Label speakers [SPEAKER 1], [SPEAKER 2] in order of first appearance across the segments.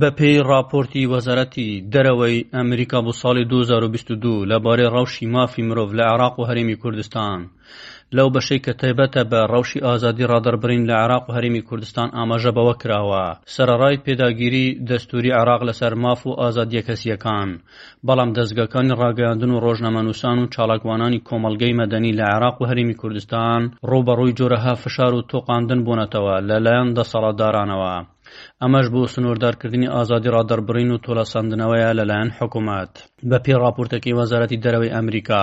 [SPEAKER 1] بەپێی ڕاپۆرتی وەزارەتی دەرەوەی ئەمریکا بۆ ساڵی دوو هەزار و بیست و دوو لەبارەی ڕەوشی مافی مرۆڤ لە عێراق و هەرێمی کوردستان، لەو بەشەی کە تایبەتە بە ڕەوشی ئازادی ڕادەڕبرین لە عێراق و هەرێمی کوردستان ئاماژە بەوە کراوە، سەرەڕای پێداگیری دەستووری عێراق لەسەر ماف و ئازادییە کەسییەکان، بەڵام دەزگاکانی ڕاگەیاندن و ڕۆژنامەنووسان و چالاکوانانی کۆمەڵگەی مەدەنی لە عێراق و هەرێمی کوردستان ڕووبەڕووی جۆرەها فشار و تۆقاندن بوونەتەوە لە لایەن دەسەڵاتدارانەوە، ئەمەش بۆ سنووردارکردنی ئازادی ڕادەڕبڕین و تۆلەسەندنەوەیە لە لایەن حکومەت. بە پێی ڕاپۆرتەکەی وەزارەتی دەرەوەی ئەمریکا،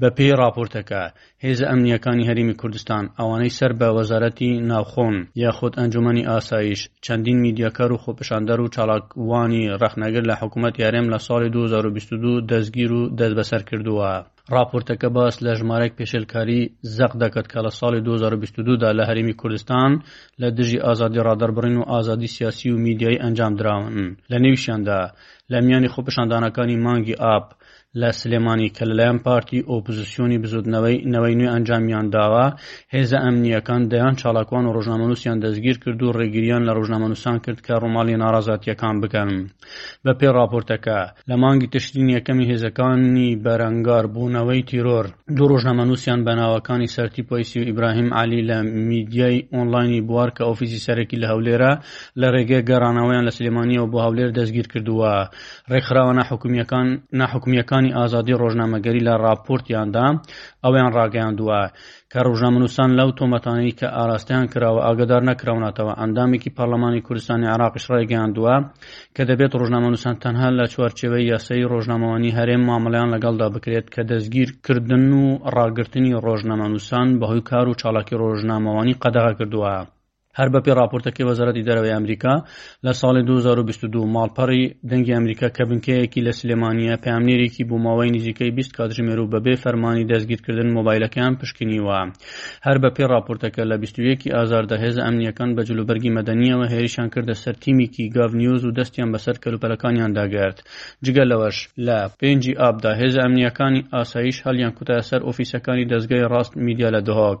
[SPEAKER 1] بە پێی ڕاپۆرتەکە، هێزە ئەمنییەکانی هەرێمی کوردستان، ئەوانەی سەر بە وەزارەتی ناوخۆن، یاخود ئەنجوومەنی ئاسایش، چەندین میدیاکار و خۆپیشاندەر و چالاکوانی ڕەخنەگر لە حکوومەتی هەرێم لە ساڵی دوو هەزار و بیست و دوو دەستگیر و دەستبەسەر کردووە. ڕاپۆرتەکە باس لە ژمارەیەک پێشێلکاری زەق دەکات کە لە ساڵی دوو هەزار و بیست و دوو دا لە هەرێمی کوردستان لە دژی ئازادی ڕادەربڕین و ئازادی سیاسی و میدیایی ئەنجام دراون، لە نێویشیاندا، لە میانی خۆپیشاندانەکانی مانگی ئاب، لە سلێمانی کە لەلایەن پارتی ئۆپزسیۆنی بزوتنەوەی نەوەی نوێ ئەنجامیان داوە، هێزە ئەمنییەکان دەیان چالاکوان و ڕۆژنامەنووسیان دەستگیر کرد و ڕێگرییان لە ڕۆژنامەنووسان کرد کە ڕووماڵی ناڕەزاتییەکان بکەن. بەپێی ڕاپۆرتەکە، لە مانگی تشرینی یەکەمی هێزەکانی بەرەنگار بۆ نەوەی تیرۆر، دوو ڕۆژنامەنووسیان بە ناوەکانی سەرتیپ وەیسی و ئیبراهیم عەلی لە میدیای ئۆنلاینی بوار کە ئۆفیسی سەرەکی لە هەولێرە، لە ڕێگەی گەڕانەوەیان لە سلێمانییەوە بۆ هەولێر دەستگیر کردووە. ڕێکخراوە ناحکومییەکان ناحکومییەکانی ئازادی ڕۆژنامەگەری لە ڕاپۆرتیاندا ئەوەیان ڕاگەیاندووە کە ڕۆژنامەنووسان لەو تۆمەتانەی کە ئاراستەیان کراوە ئاگادار نەکراونەتەوە ئەندامێکی پەرلەمانی کوردستانی عێراقیش ڕایگەیاندووە کە دەبێت ڕۆژنامەنووسان تەنها لە چوارچێوەی یاسایی ڕۆژنامەوانی هەرێم مامەڵەیان لەگەڵدا بکرێت کە دەستگیرکردن و ڕاگرتنی ڕۆژنامەنووسان بەهۆی کار و چاڵاکی ڕۆژنامەوانی قەدەغە کردووە هەر بەپێی ڕاپۆرتەکەی وەزارەتی دەرەوەی ئەمریکا لە ساڵی 2022 ماڵپەڕی دەنگی ئەمریکا کە بنکەیەکی لە سلێمانیە پامنێرێکی بووماوەی نزیکەی 20 کاتژمێر و بەبێ فەرمانی دەستگیرکردن مۆبایلەکەیان پشکنیوە هەر بەپێی ڕاپۆرتەکە لە 21 ئازاردا هێز ئەمنیەکان بە جلوبەرگی مەدەنیەوە هێریشان کردە سەر تیمێکی گاڤ نیوز و دەستیان بەسەر کەلوپەلەکانیان داگرت جگە لەوەش لە پێنجی ئابدا هێز ئەمنیەکانی ئاسایش هەڵیان کوتایە سەر ئۆفیسەکانی دەستگای ڕاست میدیا لە دهۆک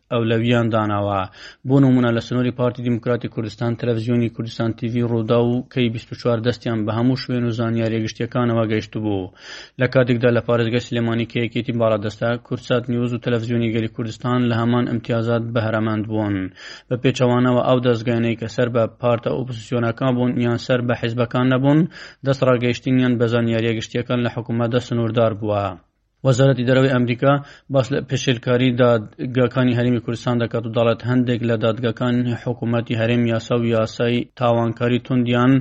[SPEAKER 1] ئەولەوییان داناوە بۆ نمونە لە سنووری پارتی دیموکراتی کوردستان تەلەڤزیۆنی کوردستان TV ڕوودا و کەی 24 دەستیان بە هەموو شوێن و زانیاریە گشتیەکانەوە گەیشتبوو لە کاتێکدا لە پارێزگای سلێمانی کە یەکێتی باڵادەستە کوردسات نیوز و تەلەڤزیۆنی گەلی کوردستان لە هەمان ئەمتیازات بەهرەمەند بوون بە پێچەوانەوە ئەو دەستگاینەی کە سەر بە پارتە ئۆپسیۆنەکان بوون یان سەر بە حیزبەکان نەبوون دەست ڕاگەیشتنیان بە زانیاریە گشتیەکان لە حکوومەتدا سنووردار بووە. وەزارەتی دەرەوەی ئەمریکا باس لە پێشێلکاری دادگاکانی هەرێمی کوردستان دەکات و دەڵێت هەندێک لە دادگاکان حکوومەتی هەرێم یاسا و یاسای تاوانکاری توندیان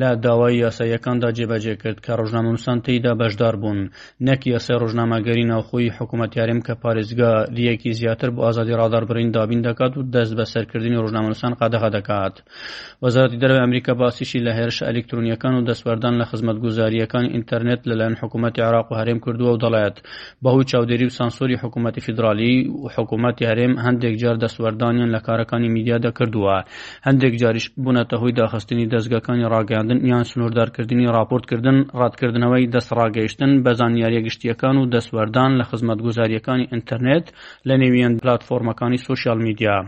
[SPEAKER 1] لە داوای یاساییەکاندا جێبەجێ کرد کە ڕۆژنامەنووسان تێیدا بەشدار بوون نەک یاسای ڕۆژنامەگەری ناوخۆی حکوومەتی هەرێم کە پارێزگاریەکی زیاتر بۆ ئازادی ڕادەڕبرین دابین دەکات و دەست بەسەرکردنی ڕۆژنامەنووسان قەدەغە دەکات. وەزارەتی دەرەوەی ئەمریکا باسیشی لە هێرشە ئەلیکترونیەکان و دەستوەردان لە خزمەتگوزارییەکانی ئینتەرنێت لەلایەن حکوومەتی عراق و هەرێم کردووە و دەڵێت بەهۆی چاودێری و سانسۆری حکوومەتی فیدرالی و حکوومەتی هەرێم هەندێک جار دەستوەردانیان لە کارەکانی میدیا دەکردووە هەندێک جاریش بوونەتە هۆی داخستنی دەستگەکانی ڕاگەاندن یان سنووردارکردنی راپۆرتکردن ڕاتکردنەوەی دەست ڕاگەیشتن بە زانیاریە گشتیەکان و دەستوەردان لە خزمەتگوزاریەکانی ئینتەرنێت لە نێویان پلتفۆرمەکانی سوسیال میدیا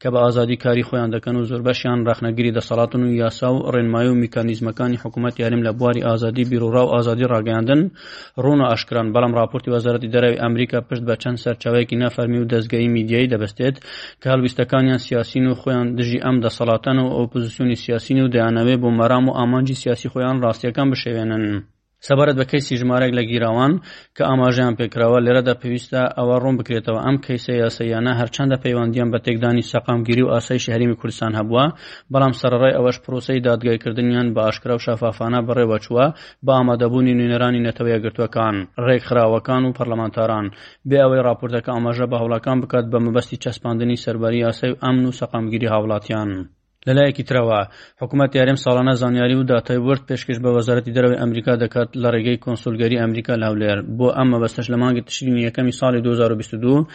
[SPEAKER 1] کە بە ئازادی کاری خۆیان دەکەن و زۆربەشیان ڕەخنەگری دەسەڵاتن و یاسا و ڕێنمایی و میکانیزمەکانی حکوومەت یاریم لە بواری ئازادی بیروڕا و ئازادی ڕاگەیاندن ڕوون و ئاشکران بەڵام ڕاپۆرتی وەزارەتی دەرەوی ئەمریکا پشت بە چەند سەرچاوەیەکی نافەرمی و دەستگەی میدیایی دەبستێت کە هەڵویستەکانیان سیاسین و خۆیان دژی ئەم دەسەڵاتەن و ئۆپۆزیسیۆنی سیاسین و دەیانەوێ بۆ مەرام و ئامانجی سیاسی خۆیان ڕاستیەکان بشێوێنن. سەبارەت بە کەیسی ژمارەیەک لە گیراوان کە ئاماژەیان پێکراوە، لێرەدا پێویستە ئەوە ڕوون بکرێتەوە ئەم کەیسە یاساییانە هەرچەندە پەیوەندییان بە تێکدانی سەقامگیری و ئاسایشی هەرێمی کوردستان هەبووە، بەڵام سەرەڕای ئەوەش پرۆسەی دادگایکردنیان بە ئاشکرا و شەفافانە بەڕێوەچووە بە ئامادەبوونی نوێنەرانی نەتەوە یەکگرتووەکان، ڕێکخراوەکان و پەرلەمانتاران، بێ ئەوەی ڕاپۆرتەکە ئاماژە بە هەوڵەکان بکات بە مەبەستی چەسپاندنی سەروەری یاسای و ئەمن و سەقامگیری هاوڵاتیان. لەلایەکی ترەوە حکوومەتی هەرێم ساڵانە زانیاری و داتای ورد پێشکەش بە وەزارەتی دەرەوەی ئەمریکا دەکات لە ڕێگەی کۆنسولگەری ئەمریکا لە هەولێر بۆ ئەم مەبەستەش لە مانگی تشرینی یەکەمی ساڵی 2022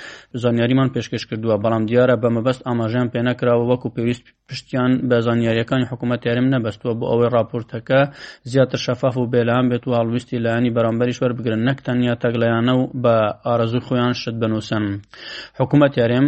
[SPEAKER 1] زانیاریمان پێشکەش کردووە بەڵام دیارە بە مەبەست ئاماژیان پێنەکراوە وەکو پێویست پشتیان بە زانیاریەکانی حکوومەت یارم نەبەستووە بۆ ئەوەی راپۆرتەکە زیاتر شەفاف و بێلام بێت و هەڵویستی لایانی بەرامبەریش وەربگرن نەک تەنیا تەگلەیانە و بە ئارەزوو خۆیان شت بنووسن حکوومەت یارم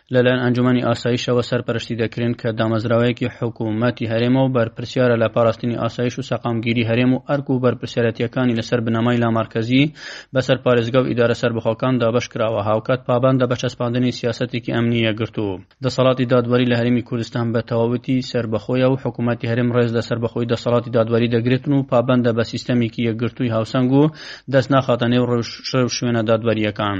[SPEAKER 1] لەلایەن ئەنجومەنی ئاسایشەوە سەرپەرشتی دەکرێن کە دامەزراوەیەکی حکوومەتی هەرێمە و بەرپرسیارە لە پاراستنی ئاسایش و سەقامگیری هەرێم و ئەرک و بەرپرسیارەتیەکانی لەسەر بنەمای لامارکەزی بەسەر پارێزگا و ئیدارە سەربەخۆکان دابەش کراوە هاوکات پابەندە بە چەسپاندنی سیاسەتێکی ئەمنی یەکگرتوو دەسەڵاتی دادوەری لە هەرێمی کوردستان بە تەواوەتی سەربەخۆیە و حکوومەتی هەرێم ڕێز لە سەربەخۆی دەسەڵاتی دادوەری دەگرێتن و پابەندە بە سیستەمێکی یەکگرتووی هاوسەنگ و دەست ناخاتە نێو ڕێوشوێنە دادوەریەکان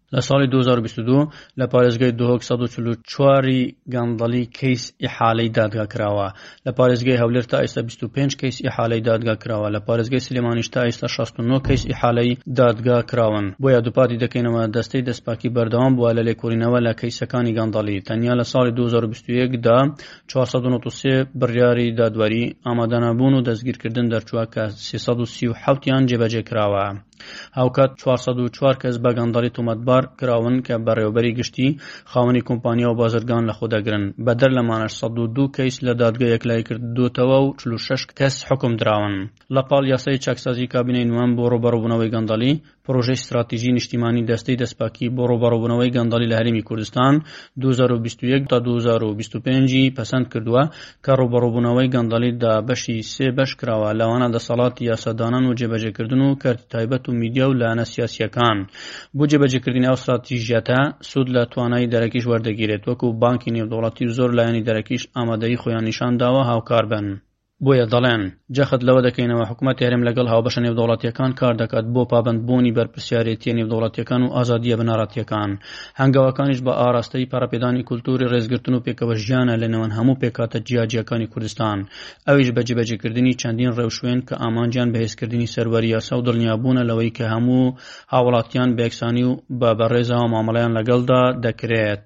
[SPEAKER 1] لە ساڵی دوو هەزار و بیست و دوو لە پارێزگای دهۆک سەد و چل و چوار ی گەندەڵی کەیس ئیحالەی دادگا کراوە، لە پارێزگای هەولێر تا ئێستا بیست و پێنج کەیس ئیحالەی دادگا کراوە، لە پارێزگای سلێمانیش تا ئێستا شەست و نۆ کەیس ئیحالەی دادگا کراون، بۆیە دووپاتی دەکەینەوە دەستەی دەستپاکی بەردەوام بووە لە لێکۆڵینەوە لە کەیسەکانی گەندەڵی، تەنیا لە ساڵی دوو هەزار و بیست و یەک دا چوار سەد و نەوەد و سێ بڕیاری دادوەری ئامادەنەبوون و دەستگیرکردن دەرچووە کە سێ سەد و سی و حەوت یان جێبەجێ کراوە. هاوکات چوار سەد و چوار کەس بە گەندەڵی تۆمەتبار کراون کە بەڕێوەبەری گشتی، خاوەنی کۆمپانیا و بازرگان لە خۆ دەگرن. بەدەر لەمانەش سەد و دوو کەیس لە دادگە یەکلایی کردۆتەوە و چل و شەش کەس حوکم دراون. لە پاڵ یاسای چاکسازی کابینەی نۆوەم بۆ ڕووبەڕووبوونەوەی گەندەڵی، پرۆژەی ستراتیژی نیشتیمانی دەستەی دەستپاکی بۆ ڕووبەڕووبوونەوەی گەندەڵی لە هەرێمی کوردستان دوو هەزار و بیست و یەک تا دوو هەزار و بیست و پێنج ی پەسەند کردووە کە ڕووبەڕووبوونەوەی گەندەڵی دا بەشی سێ بەش کراوە، لەوانە دەسەڵاتی یاسادانان و جێبەجێکردن و کەرتی تایبەت و میدیا و لایەنە سیاسییەکان. بۆ جێبەجێکردنی ئەو ستراتیژیەتە، سوود لە توانای دەرەکیش وەردەگیرێت، وەکو بانکی نێودەوڵەتی و زۆر لایەنی دەرەکیش ئامادەیی خۆیان نیشان داوە هاوکار بن. بۆیە دەڵێن. جەخت لەوە دەکەینەوە حکومەتی هەرێم لەگەڵ هاوبەشە نێودەوڵەتیەکان کار دەکات بۆ پابەندبوونی بەرپرسیارێتیە نێودەوڵەتیەکان و ئازادیە بنەڕەتیەکان هەنگاوەکانیش بە ئاراستەی پەڕەپێدانی کولتوری ڕێزگرتن و پێکەوە ژیانە لە نێوان هەموو پێکاتە جیاجیاکانی کوردستان ئەویش بە جیبەجیکردنی چەندین ڕێوشوێن کە ئامانجیان بەهێزکردنی سەروەری یاسا و دڵنیابوونە لەوەی کە هەموو هاوڵاتیان بەیەکسانی و بە بەڕێزەوە مامەڵەیان لەگەڵدا دەکرێت.